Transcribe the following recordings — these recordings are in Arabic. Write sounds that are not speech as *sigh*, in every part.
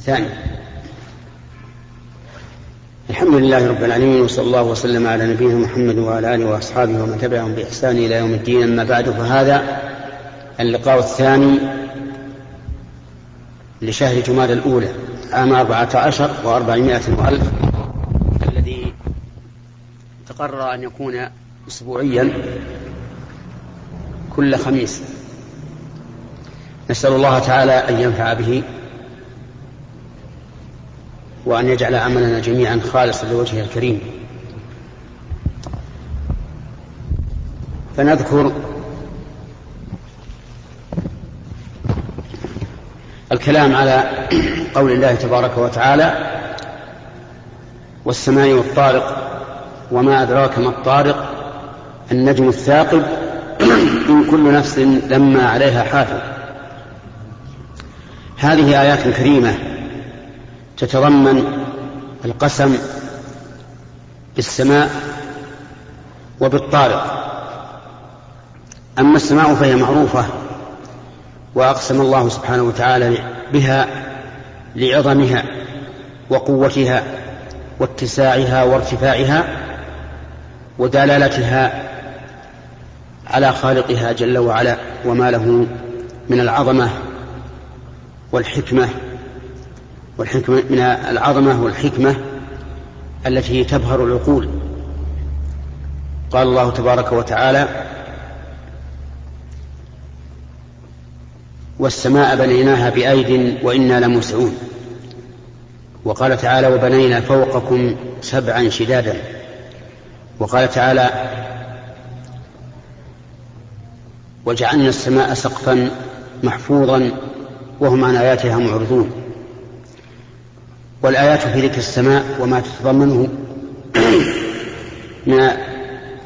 ثاني. الحمد لله رب العالمين وصلى الله وسلم على نبينا محمد وعلى آله وأصحابه ومن تبعهم بإحسان إلى يوم الدين. أما بعد فهذا اللقاء الثاني لشهر جماد الأولى عام أربعة عشر وأربعمائة وألف الذي تقرر أن يكون أسبوعيا كل خميس. نسأل الله تعالى أن ينفع به وأن يجعل عملنا جميعا خالصا لوجهه الكريم. فنذكر الكلام على قول الله تبارك وتعالى والسماء والطارق وما أدراك ما الطارق النجم الثاقب إن كل نفس لما عليها حافظ. هذه آيات كريمة تتضمن القسم بالسماء وبالطارق. أما السماء فهي معروفة وأقسم الله سبحانه وتعالى بها لعظمها وقوتها واتساعها وارتفاعها ودلالتها على خالقها جل وعلا وما له من العظمة والحكمة والحكمة من العظمة والحكمة التي تبهر العقول. قال الله تبارك وتعالى والسماء بنيناها بأيد وإنا لموسعون. وقال تعالى وبنينا فوقكم سبعا شدادا. وقال تعالى وجعلنا السماء سقفا محفوظا وهم عن آياتها معرضون. والآيات في ذكر السماء وما تتضمنه من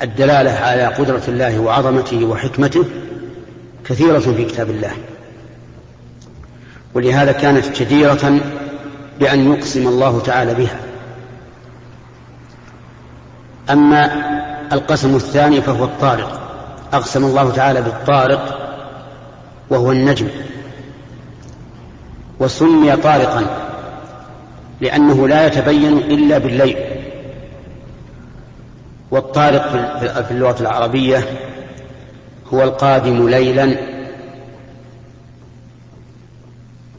الدلالة على قدرة الله وعظمته وحكمته كثيرة في كتاب الله. ولهذا كانت جديرة بأن يقسم الله تعالى بها. أما القسم الثاني فهو الطارق. أقسم الله تعالى بالطارق وهو النجم. وسمي طارقا. لأنه لا يتبين إلا بالليل. والطارق في اللغة العربية هو القادم ليلا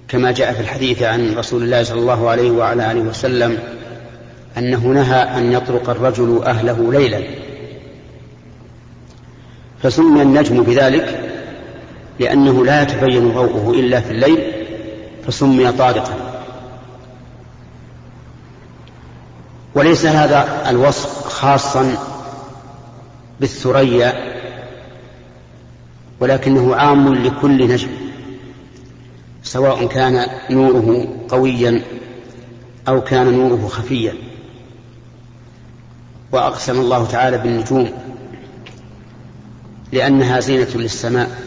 كما جاء في الحديث عن رسول الله صلى الله عليه وعلى آله وسلم أنه نهى أن يطرق الرجل أهله ليلا. فسمي النجم بذلك لأنه لا يتبين ضوءه إلا في الليل فسمي طارقا. وليس هذا الوصف خاصا بالثريا ولكنه عام لكل نجم سواء كان نوره قويا أو كان نوره خفيا. وأقسم الله تعالى بالنجوم لأنها زينة للسماء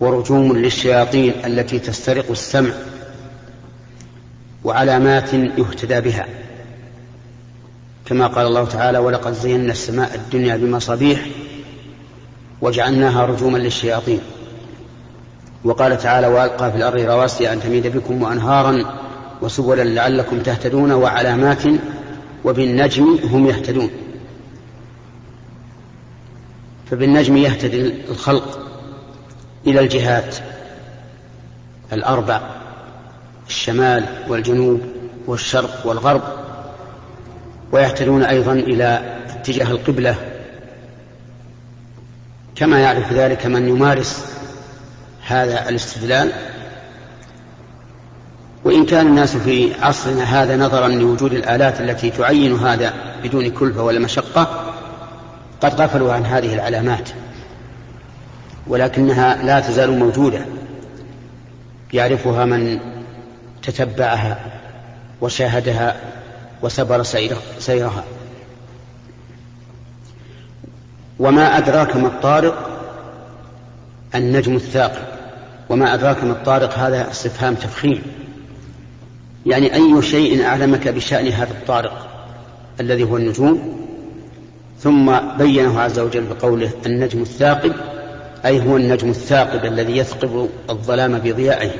ورجوم للشياطين التي تسترق السمع وعلامات يهتدى بها. كما قال الله تعالى ولقد زينا السماء الدنيا بمصابيح وجعلناها رجوما للشياطين وقال تعالى وألقى في الأرض رواسي أن تميد بكم وأنهارا وسبلا لعلكم تهتدون وعلامات وبالنجم هم يهتدون فبالنجم يهتدي الخلق إلى الجهات الأربع الشمال والجنوب والشرق والغرب. ويهتدون أيضا إلى اتجاه القبلة. كما يعرف ذلك من يمارس هذا الاستدلال. وإن كان الناس في عصرنا هذا نظرا لوجود الآلات التي تعين هذا بدون كلفة ولا مشقة قد غفلوا عن هذه العلامات ولكنها لا تزال موجودة. يعرفها من تتبعها وشاهدها وسبر سيرها. وما أدراك ما الطارق النجم الثاقب. وما أدراك ما الطارق هذا استفهام تفخيم. يعني أي شيء أعلمك بشأن هذا الطارق الذي هو النجوم ثم بينه عز وجل بقوله النجم الثاقب أي هو النجم الثاقب الذي يثقب الظلام بضيائه.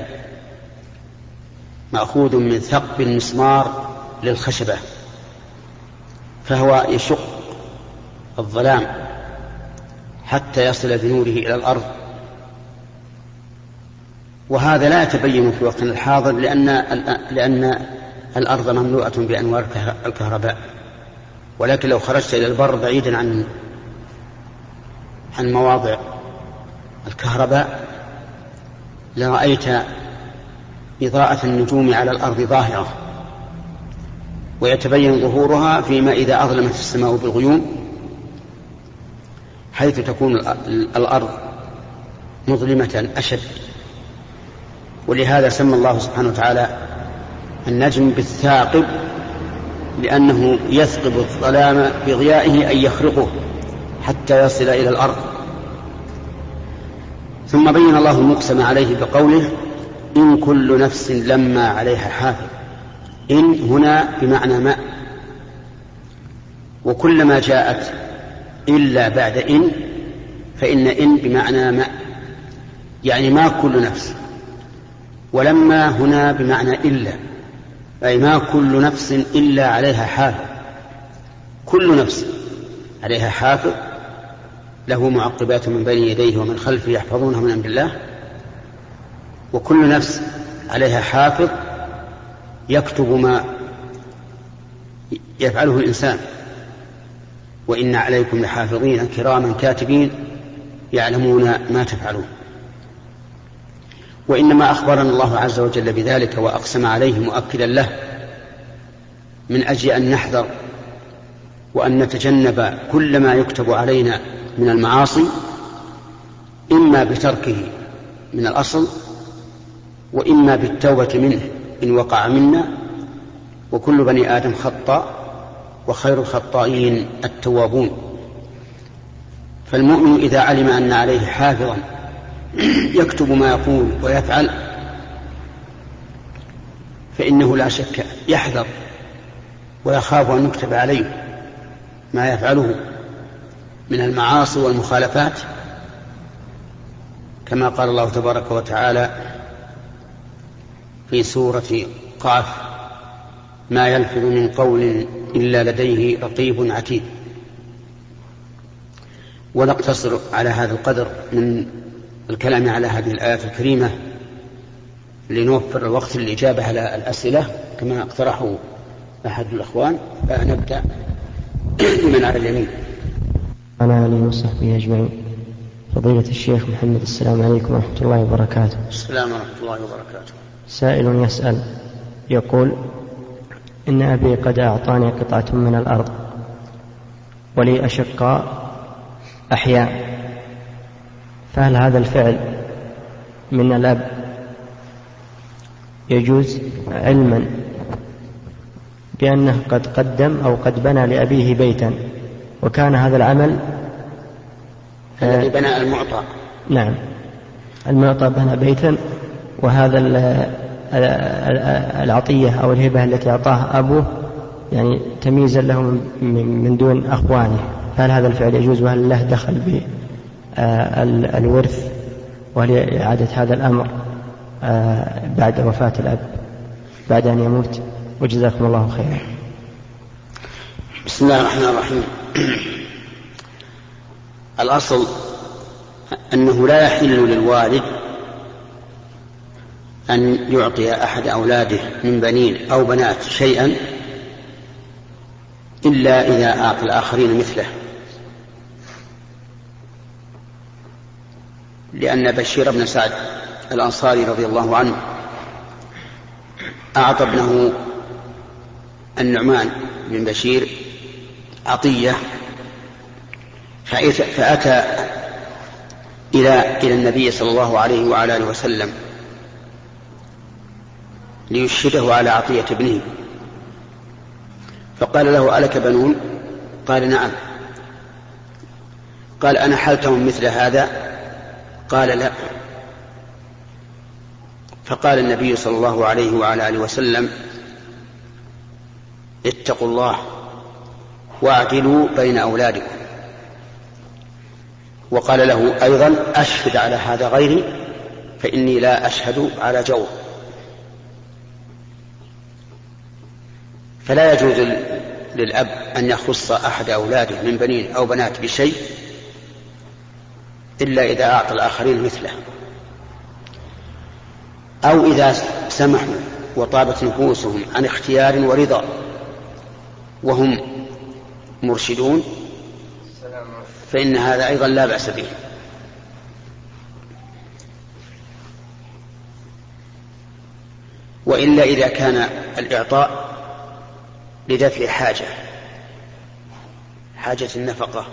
مأخوذ من ثقب المسمار للخشبة فهو يشق الظلام حتى يصل بنوره إلى الأرض. وهذا لا يتبين في وقتنا الحاضر لأن لأن الأرض مملوءة بأنوار الكهرباء. ولكن لو خرجت إلى البر بعيدا عن عن مواضع الكهرباء لرأيت إضاءة النجوم على الأرض ظاهرة. ويتبين ظهورها فيما إذا أظلمت السماء بالغيوم حيث تكون الأرض مظلمة أشد. ولهذا سمى الله سبحانه وتعالى النجم بالثاقب لأنه يثقب الظلام بضيائه أي يخرقه حتى يصل إلى الأرض. ثم بين الله المقسم عليه بقوله إن كل نفس لما عليها حافظ. إن هنا بمعنى ما. وكلما جاءت إلا بعد إن فإن إن بمعنى ما. يعني ما كل نفس. ولما هنا بمعنى إلا. أي ما كل نفس إلا عليها حافظ. كل نفس عليها حافظ. له معقبات من بين يديه ومن خلفه يحفظونه من أمر الله. وكل نفس عليها حافظ. يكتب ما يفعله الإنسان. وإن عليكم لحافظين كراما كاتبين يعلمون ما تفعلون. وإنما أخبرنا الله عز وجل بذلك وأقسم عليه مؤكدا له من أجل أن نحذر وأن نتجنب كل ما يكتب علينا من المعاصي إما بتركه من الأصل وإما بالتوبة منه. إن وقع منا وكل بني آدم خطأ وخير الخطائين التوابون. فالمؤمن إذا علم أن عليه حافظا يكتب ما يقول ويفعل فإنه لا شك يحذر ويخاف أن يكتب عليه ما يفعله من المعاصي والمخالفات كما قال الله تبارك وتعالى في سورة قاف ما يلفظ من قول إلا لديه رقيب عتيد. ونقتصر على هذا القدر من الكلام على هذه الآيات الكريمة لنوفر الوقت للإجابة على الأسئلة كما اقترحوا أحد الأخوان. فنبدأ *clears throat* من على اليمين. على آله وصحبه أجمعين فضيلة الشيخ محمد السلام عليكم ورحمة الله وبركاته. السلام ورحمة الله وبركاته. سائل يسأل يقول إن أبي قد أعطاني قطعة من الأرض ولي أشقاء أحياء فهل هذا الفعل من الأب؟ يجوز علما بأنه قد قدم أو قد بنى لأبيه بيتا وكان هذا العمل الذي بنى المعطى. نعم المعطى بنى بيتا وهذا العطية أو الهبة التي أعطاها أبوه يعني تمييزا له من دون أخوانه. فهل هذا الفعل يجوز وهل له دخل بالورث وهل إعادة هذا الأمر آه، بعد وفاة الأب بعد أن يموت؟ وجزاكم الله خيرا. بسم الله الرحمن الرحيم. *clears throat* الأصل أنه لا يحل للوالد أن يعطي أحد أولاده من بنين أو بنات شيئا إلا إذا أعطى الآخرين مثله. لأن بشير بن سعد الأنصاري رضي الله عنه أعطى ابنه النعمان بن بشير عطية فأتى إلى إلى النبي صلى الله عليه وعلى آله وسلم ليشهده على عطية ابنه. فقال له ألك بنون؟ قال نعم. قال أنا حلتهم مثل هذا؟ قال لا. فقال النبي صلى الله عليه وعلى آله وسلم اتقوا الله واعدلوا بين أولادكم. وقال له أيضا أشهد على هذا غيري فإني لا أشهد على جور فلا يجوز للأب أن يخص أحد أولاده من بنين أو بنات بشيء إلا إذا أعطى الآخرين مثله. أو إذا سمحوا وطابت نفوسهم عن اختيار ورضا وهم مرشدون فإن هذا أيضا لا بأس به. وإلا إذا كان الإعطاء لدفع حاجة حاجة النفقة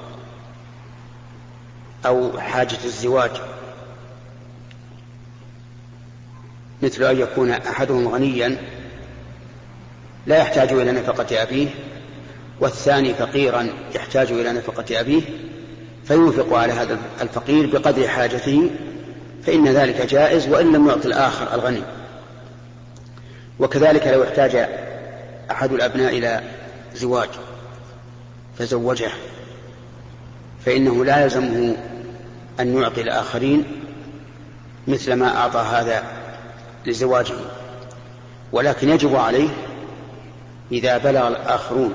أو حاجة الزواج. مثل أن يكون أحدهم غنيا لا يحتاج إلى نفقة أبيه والثاني فقيرا يحتاج إلى نفقة أبيه فينفق على هذا الفقير بقدر حاجته فإن ذلك جائز وإن لم يعط الآخر الغني. وكذلك لو احتاج أحد الأبناء إلى زواج فزوجه فإنه لا يلزمه أن يعطي الآخرين مثل ما أعطى هذا لزواجه. ولكن يجب عليه إذا بلغ الآخرون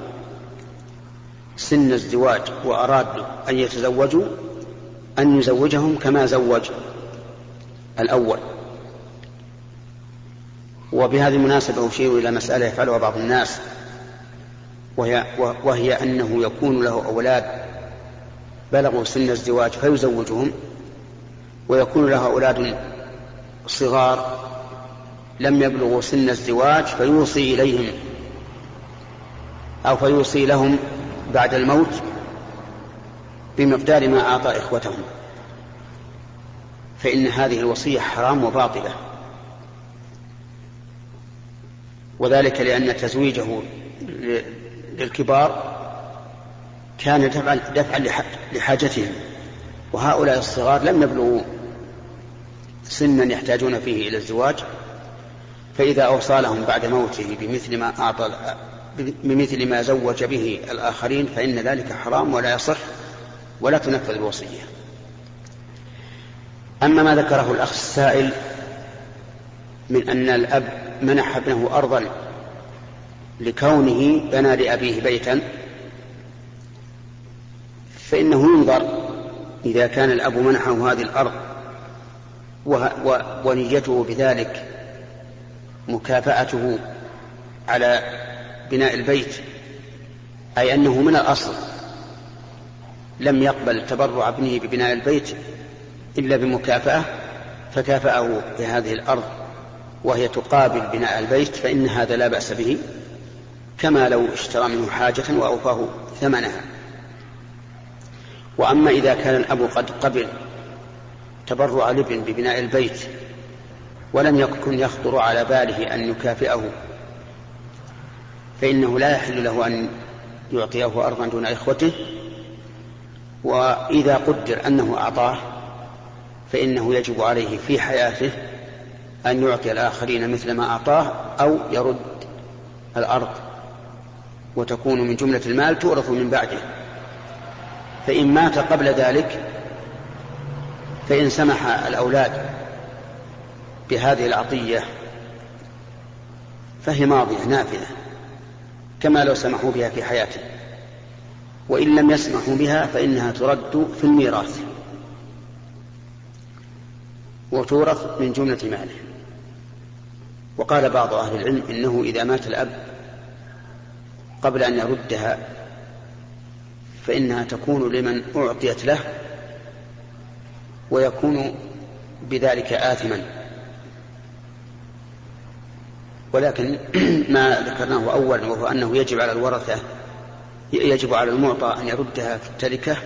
سن الزواج وأرادوا أن يتزوجوا أن يزوجهم كما زوج الأول. وبهذه المناسبة أشير إلى مسألة يفعلها بعض الناس وهي, وهي أنه يكون له أولاد بلغوا سن الزواج فيزوجهم ويكون له أولاد صغار لم يبلغوا سن الزواج فيوصي إليهم أو فيوصي لهم بعد الموت بمقدار ما أعطى إخوتهم. فإن هذه الوصية حرام وباطلة. وذلك لأن تزويجه للكبار كان دفعا دفعا لحاجتهم. وهؤلاء الصغار لم يبلغوا سنا يحتاجون فيه إلى الزواج. فإذا أوصى لهم بعد موته بمثل ما أعطى بمثل ما زوج به الآخرين فإن ذلك حرام ولا يصح ولا تنفذ الوصية. أما ما ذكره الأخ السائل من أن الأب منح ابنه أرضا لكونه بنى لأبيه بيتا فإنه ينظر إذا كان الأب منحه هذه الأرض ونيته بذلك مكافأته على بناء البيت أي أنه من الأصل لم يقبل تبرع ابنه ببناء البيت إلا بمكافأة فكافأه بهذه الأرض. وهي تقابل بناء البيت فإن هذا لا بأس به كما لو اشترى منه حاجة وأوفاه ثمنها. وأما إذا كان الأب قد قبل تبرع الابن ببناء البيت ولم يكن يخطر على باله أن يكافئه فإنه لا يحل له أن يعطيه أرضا دون إخوته. وإذا قدر أنه أعطاه فإنه يجب عليه في حياته أن يعطي الآخرين مثل ما أعطاه أو يرد الأرض وتكون من جملة المال تورث من بعده. فإن مات قبل ذلك فإن سمح الأولاد بهذه العطية فهي ماضية نافذة كما لو سمحوا بها في حياته. وإن لم يسمحوا بها فإنها ترد في الميراث وتورث من جملة ماله. وقال بعض أهل العلم إنه إذا مات الأب قبل أن يردها فإنها تكون لمن أعطيت له ويكون بذلك آثما. ولكن *clears throat* ما ذكرناه أولا وهو أنه يجب على الورثة يجب على المعطى أن يردها في التركة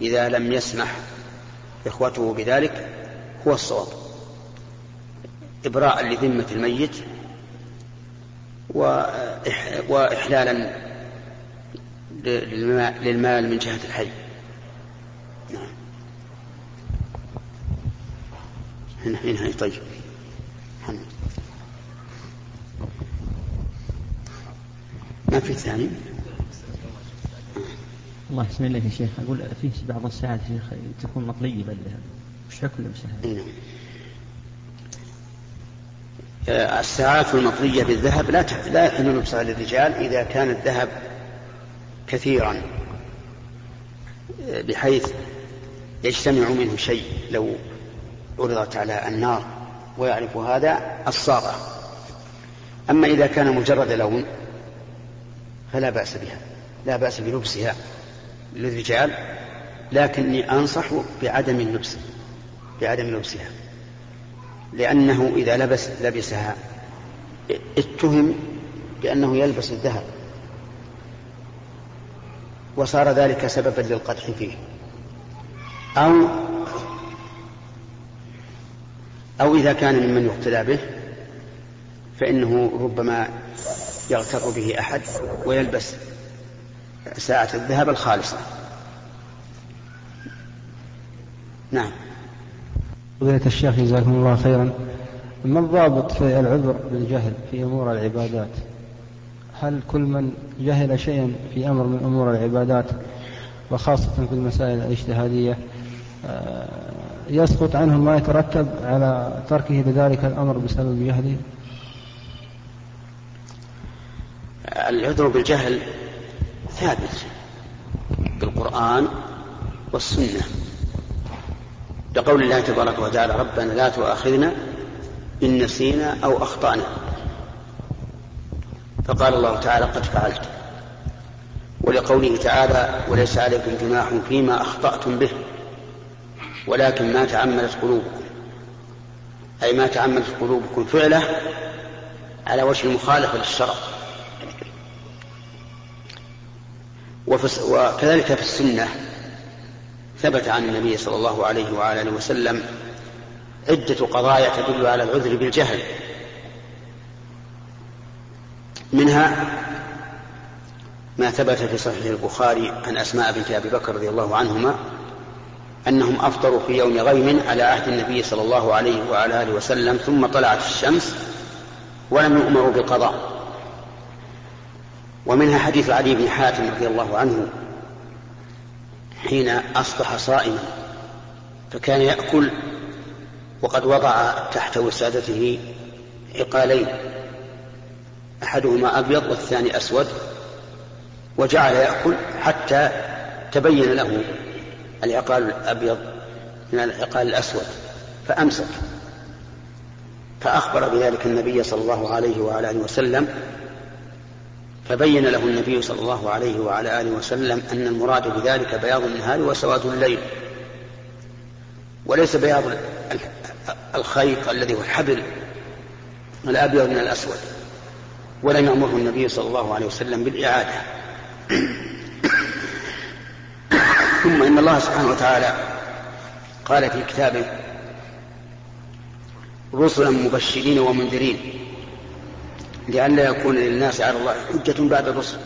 إذا لم يسمح إخوته بذلك هو الصواب. إبراء لذمة الميت وإحلالا للمال من جهة الحي. نعم. هنا هنا طيب. ما في ثاني؟ الله يسلمك يا شيخ. أقول في بعض الساعات شيخ تكون مطلية بل وش حكم لبسها؟ آه، الساعات المطلية بالذهب لا لا يحل لبسها للرجال إذا كان الذهب كثيرا بحيث يجتمع منه شيء لو عرضت على النار ويعرف هذا الصاغة. أما إذا كان مجرد لون فلا بأس بها لا بأس بلبسها للرجال لكني أنصح بعدم اللبس بعدم لبسها. لأنه إذا لبس لبسها اتهم بأنه يلبس الذهب. وصار ذلك سببا للقدح فيه. أو أو إذا كان ممن يقتدى به فإنه ربما يغتر به أحد ويلبس ساعة الذهب الخالصة. نعم. فضيلة الشيخ جزاكم الله خيرا. ما الضابط في العذر بالجهل في أمور العبادات؟ هل كل من جهل شيئا في أمر من أمور العبادات وخاصة في المسائل الاجتهادية آه، يسقط عنه ما يترتب على تركه لذلك الأمر بسبب جهله؟ العذر بالجهل ثابت بالقرآن والسنة. لقول الله تبارك وتعالى ربنا لا تؤاخذنا إن نسينا أو أخطأنا. فقال الله تعالى قد فعلت. ولقوله تعالى وليس عليكم جناح فيما أخطأتم به ولكن ما تعمدت قلوبكم. أي ما تعمدت قلوبكم فعلة على وجه المخالفة للشرع. وكذلك في السنة ثبت عن النبي صلى الله عليه وعلى آله وسلم عدة قضايا تدل على العذر بالجهل. منها ما ثبت في صحيح البخاري عن أسماء بنت أبي بكر رضي الله عنهما أنهم أفطروا في يوم غيم على عهد النبي صلى الله عليه وعلى آله وسلم ثم طلعت الشمس ولم يؤمروا بالقضاء. ومنها حديث علي بن حاتم رضي الله عنه حين أصبح صائما فكان يأكل وقد وضع تحت وسادته عقالين أحدهما أبيض والثاني أسود وجعل يأكل حتى تبين له العقال الأبيض من العقال الأسود فأمسك فأخبر بذلك النبي صلى الله عليه وعلى آله وسلم فبين له النبي صلى الله عليه وعلى آله وسلم أن المراد بذلك بياض النهار وسواد الليل. وليس بياض الخيط الذي هو الحبل الأبيض من الأسود. ولم يأمره النبي صلى الله عليه وسلم بالإعادة. ثم إن الله سبحانه وتعالى قال في كتابه رسلا مبشرين ومنذرين لئلا يكون للناس على الله حجة بعد الرسل.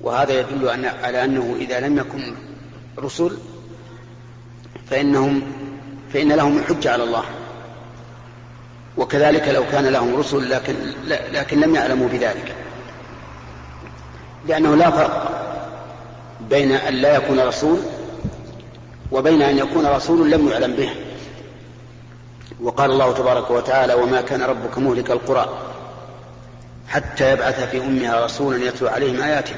وهذا يدل على أنه إذا لم يكن رسل فإنهم فإن لهم الحجة على الله. وكذلك لو كان لهم رسل لكن لكن لم يعلموا بذلك. لأنه لا فرق بين أن لا يكون رسول وبين أن يكون رسول لم يعلم به. وقال الله تبارك وتعالى وما كان ربك مهلك القرى حتى يبعث في أمها رسولا يتلو عليهم آياته.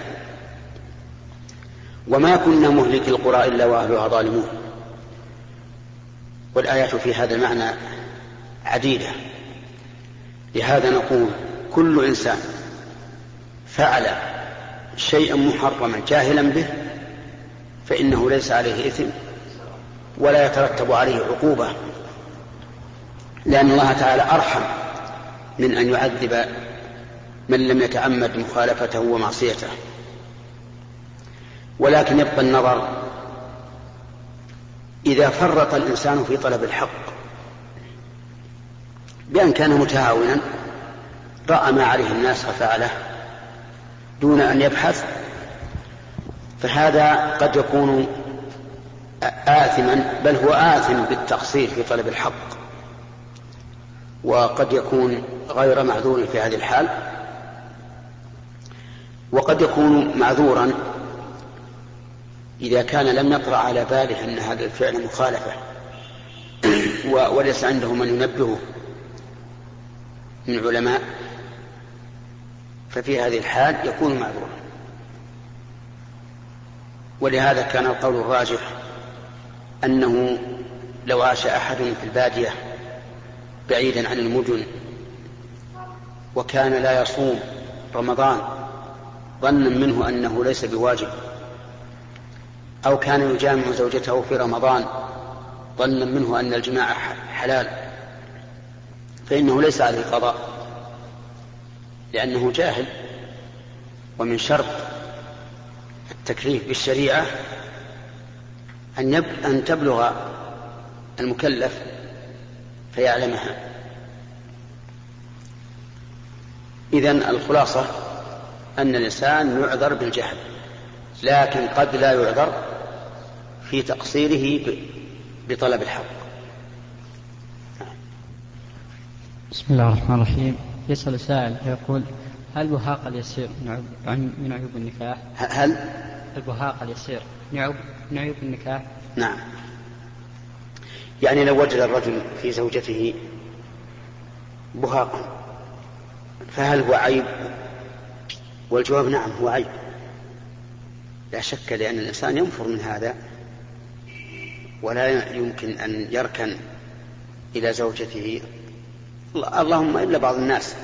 وما كنا مهلك القرى إلا وأهلها ظالمون. والآيات في هذا المعنى عديدة. لهذا نقول كل إنسان فعل شيئا محرما جاهلا به فإنه ليس عليه إثم ولا يترتب عليه عقوبة لأن الله تعالى أرحم من أن يعذب من لم يتعمد مخالفته ومعصيته. ولكن يبقى النظر إذا فرط الإنسان في طلب الحق بأن كان متهاونا رأى ما عليه الناس ففعله دون أن يبحث فهذا قد يكون آثما بل هو آثم بالتقصير في طلب الحق. وقد يكون غير معذور في هذه الحال وقد يكون معذورا إذا كان لم يطرأ على باله أن هذا الفعل مخالفة وليس عنده من ينبهه من علماء ففي هذه الحال يكون معذورا. ولهذا كان القول الراجح أنه لو عاش أحد في البادية بعيدا عن المدن. وكان لا يصوم رمضان. ظنا منه أنه ليس بواجب. أو كان يجامع زوجته في رمضان. ظنا منه أن الجماع حلال. فإنه ليس عليه قضاء. لأنه جاهل. ومن شرط التكليف بالشريعة أن, يب... أن تبلغ المكلف فيعلمها. إذا الخلاصة أن الإنسان يعذر بالجهل لكن قد لا يعذر في تقصيره بطلب الحق. بسم الله الرحمن الرحيم. يسأل سائل يقول هل بهاق اليسير من عيوب النكاح؟ هل؟ البهاق اليسير من عيوب النكاح؟ نعم. يعني لو وجد الرجل في زوجته بهاقا فهل هو عيب؟ والجواب نعم هو عيب. لا شك لأن الإنسان ينفر من هذا ولا يمكن أن يركن إلى زوجته. اللهم إلا بعض الناس.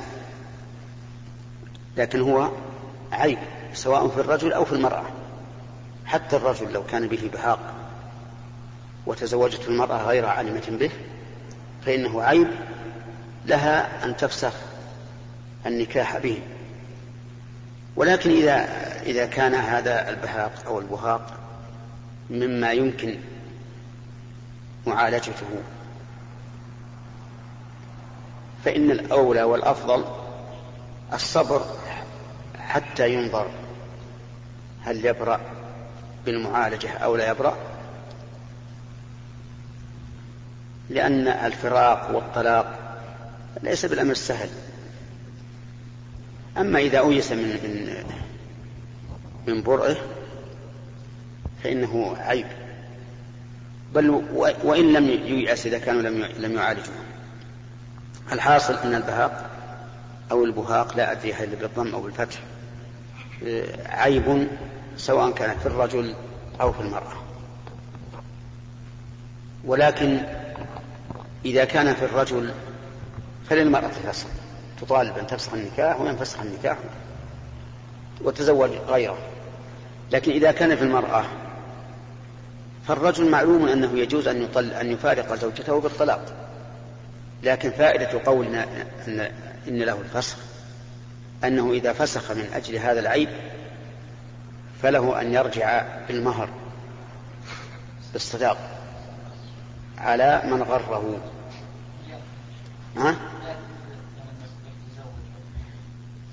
لكن هو عيب سواء في الرجل أو في المرأة. حتى الرجل لو كان به بهاق وتزوجته المرأة غير عالمة به فإنه عيب لها أن تفسخ النكاح به. ولكن إذا إذا كان هذا البهاق أو البهاق مما يمكن معالجته. فإن الأولى والأفضل الصبر حتى ينظر هل يبرأ بالمعالجة أو لا يبرأ. لأن الفراق والطلاق ليس بالأمر السهل. أما إذا أويس من من من برئه فإنه عيب. بل وإن لم ييأس إذا كانوا لم لم يعالجوه. الحاصل أن البهاق أو البهاق لا أدري هل بالضم أو بالفتح عيب سواء كانت في الرجل أو في المرأة. ولكن إذا كان في الرجل فللمرأة فسخ تطالب أن تفسخ النكاح وينفسخ النكاح وتزوج غيره. لكن إذا كان في المرأة فالرجل معلوم أنه يجوز أن يطل أن يفارق زوجته بالطلاق. لكن فائدة قولنا أن إن له الفسخ أنه إذا فسخ من أجل هذا العيب فله أن يرجع بالمهر بالصداق. على من غره. ها؟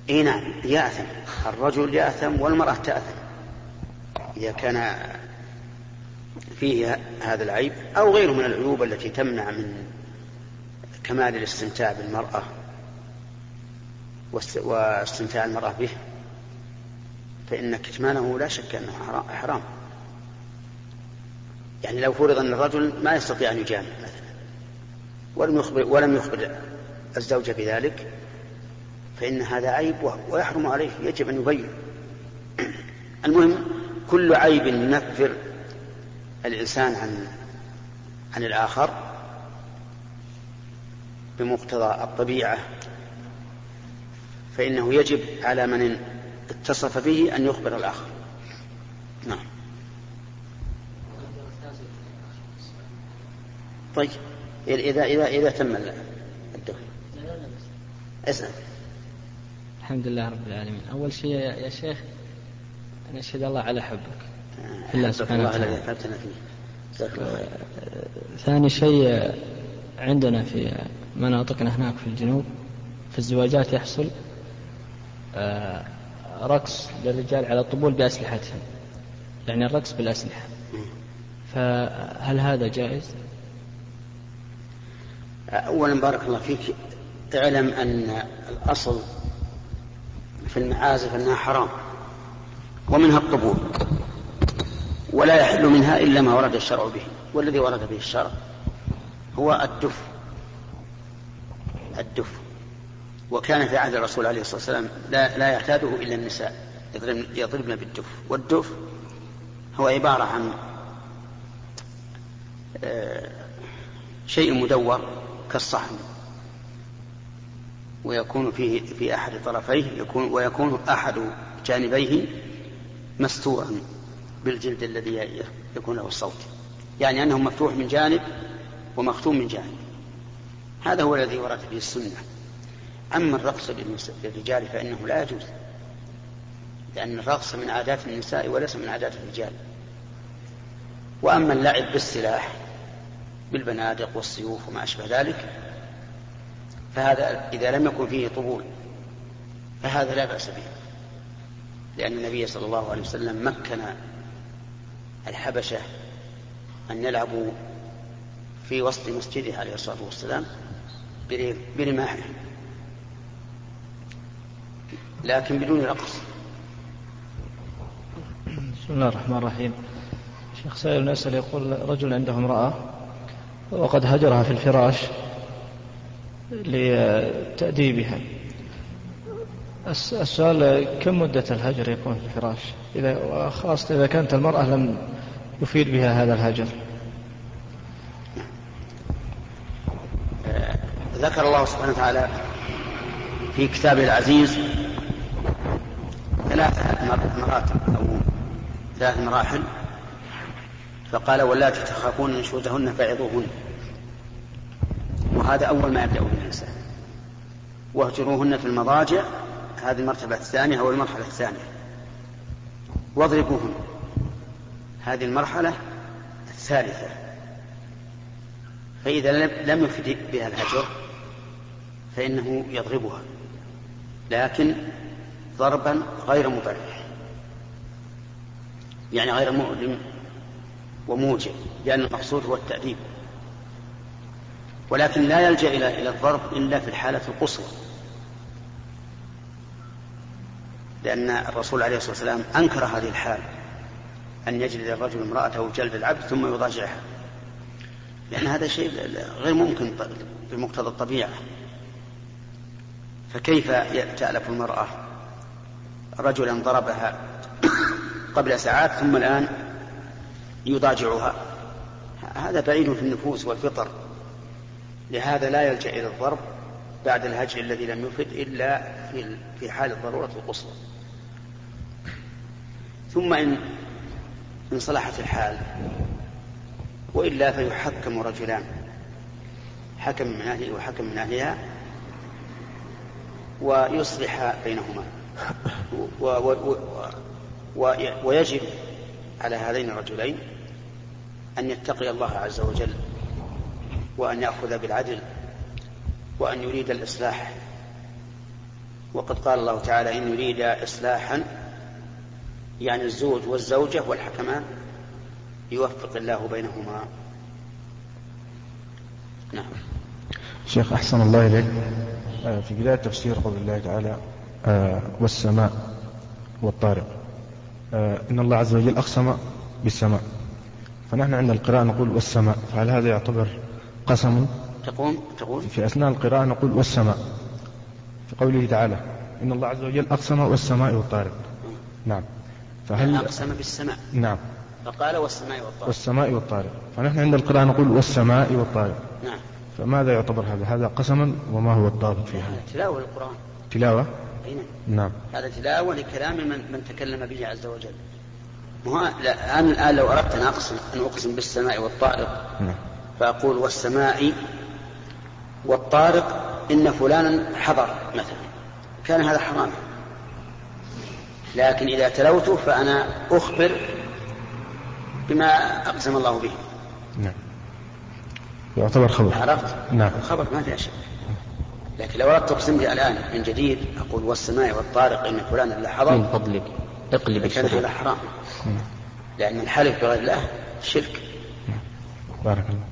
إي نعم يأثم. الرجل يأثم والمرأة تأثم. إذا كان فيه هذا العيب أو غيره من العيوب التي تمنع من كمال الاستمتاع بالمرأة واستمتاع المرأة به فإن كتمانه لا شك أنه حرام. يعني لو فرض أن الرجل ما يستطيع أن يجامع مثلا ولم يخبر ولم يخبر الزوجه بذلك فإن هذا عيب ويحرم عليه يجب أن يبين. *clears throat* المهم كل عيب ينفر الإنسان عن عن الآخر بمقتضى الطبيعة فإنه يجب على من اتصف به أن يخبر الآخر. طيب. إذا إذا إذا تم الدخل اسأل. الحمد لله رب العالمين. أول شيء يا شيخ أن أشهد الله على حبك. في الله سبحانه وتعالى. ثاني شيء عندنا في مناطقنا هناك في الجنوب في الزواجات يحصل آه، رقص للرجال على الطبول بأسلحتهم. يعني الرقص بالأسلحة. فهل هذا جائز؟ أولا بارك الله فيك اعلم أن الأصل في المعازف أنها حرام ومنها الطبول ولا يحل منها إلا ما ورد الشرع به والذي ورد به الشرع هو الدف الدف وكان في عهد الرسول عليه الصلاة والسلام لا, لا يعتاده إلا النساء يضربن بالدف والدف هو عبارة عن آه، شيء مدور كالصحن. ويكون فيه في أحد طرفيه يكون ويكون أحد جانبيه مستورا بالجلد الذي يكون له الصوت. يعني أنه مفتوح من جانب ومختوم من جانب. هذا هو الذي ورد به السنة. أما الرقص للرجال فإنه لا يجوز. لأن الرقص من عادات النساء وليس من عادات الرجال. وأما اللعب بالسلاح بالبنادق والسيوف وما أشبه ذلك فهذا إذا لم يكن فيه طبول فهذا لا بأس به. لأن النبي صلى الله عليه وسلم مكن الحبشة أن يلعبوا في وسط مسجده عليه الصلاة والسلام برماحهم لكن بدون رقص. بسم الله الرحمن الرحيم. شيخ سائل يقول رجل عنده امرأة وقد هجرها في الفراش لتأديبها. السؤال كم مدة الهجر يكون في الفراش؟ إذا خاصة إذا كانت المرأة لم يفيد بها هذا الهجر. ذكر الله سبحانه وتعالى في كتابه العزيز ثلاث مراتب أو ثلاث مراحل فقال واللاتي تخافون نشوزهن فعظوهن. وهذا أول ما يبدأ به الإنسان. واهجروهن في المضاجع هذه المرتبة الثانية أو المرحلة الثانية. واضربوهن. هذه المرحلة الثالثة. فإذا لم يفد بها الهجر فإنه يضربها. لكن ضربا غير مبرح. يعني غير مؤلم وموجع لأن المقصود هو التأديب. ولكن لا يلجأ إلى الضرب إلا في الحالة القصوى. لأن الرسول عليه الصلاة والسلام أنكر هذه الحال أن يجلد الرجل امرأته جلد العبد ثم يضاجعها. لأن هذا شيء غير ممكن بمقتضى الطبيعة. فكيف تألف المرأة رجلا ضربها قبل ساعات ثم الآن يضاجعها. هذا بعيد في النفوس والفطر. لهذا لا يلجأ إلى الضرب بعد الهجر الذي لم يفد إلا في في حال الضرورة القصوى ثم إن إن صلحت الحال وإلا فيحكم رجلان. حكم من أهله وحكم من أهلها ويصلح بينهما. و و و ويجب على هذين الرجلين أن يتقي الله عز وجل وأن يأخذ بالعدل وأن يريد الإصلاح. وقد قال الله تعالى إن يريد إصلاحا يعني الزوج والزوجة والحكمان يوفق الله بينهما. نعم. شيخ أحسن الله إليك. آه، في بداية تفسير قول الله تعالى آه، والسماء والطارق. آه، إن الله عز وجل أقسم بالسماء. فنحن عند القراءة نقول والسماء فهل هذا يعتبر قسم؟ تقول تقول. في أثناء القراءة نقول والسماء. في قوله تعالى إن الله عز وجل أقسم والسماء والطارق. نعم. فهل أقسم بالسماء. نعم. فقال والسماء والطارق. والسماء والطارق. فنحن عند القراءة نقول والسماء والطارق. نعم. فماذا يعتبر هذا؟ هذا قسما وما هو الضابط في هذا؟ تلاوة القرآن تلاوة؟ أي نعم. نعم. هذا تلاوة لكلام من, من تكلم به عز وجل. لا أنا الآن لو أردت أن أقسم أن أقسم بالسماء والطارق نعم. فأقول والسماء والطارق إن فلانا حضر مثلا. كان هذا حراما لكن إذا تلوته فأنا أخبر بما أقسم الله به. نعم. يعتبر خبر. عرفت؟ نعم. الخبر ما فيها شك. لكن لو أردت أقسم به الآن من جديد أقول والسماء والطارق إن فلان اللي حضر من فضلك. اقلب كان هذا حرام. لأن الحلف بغير الله شرك. بارك الله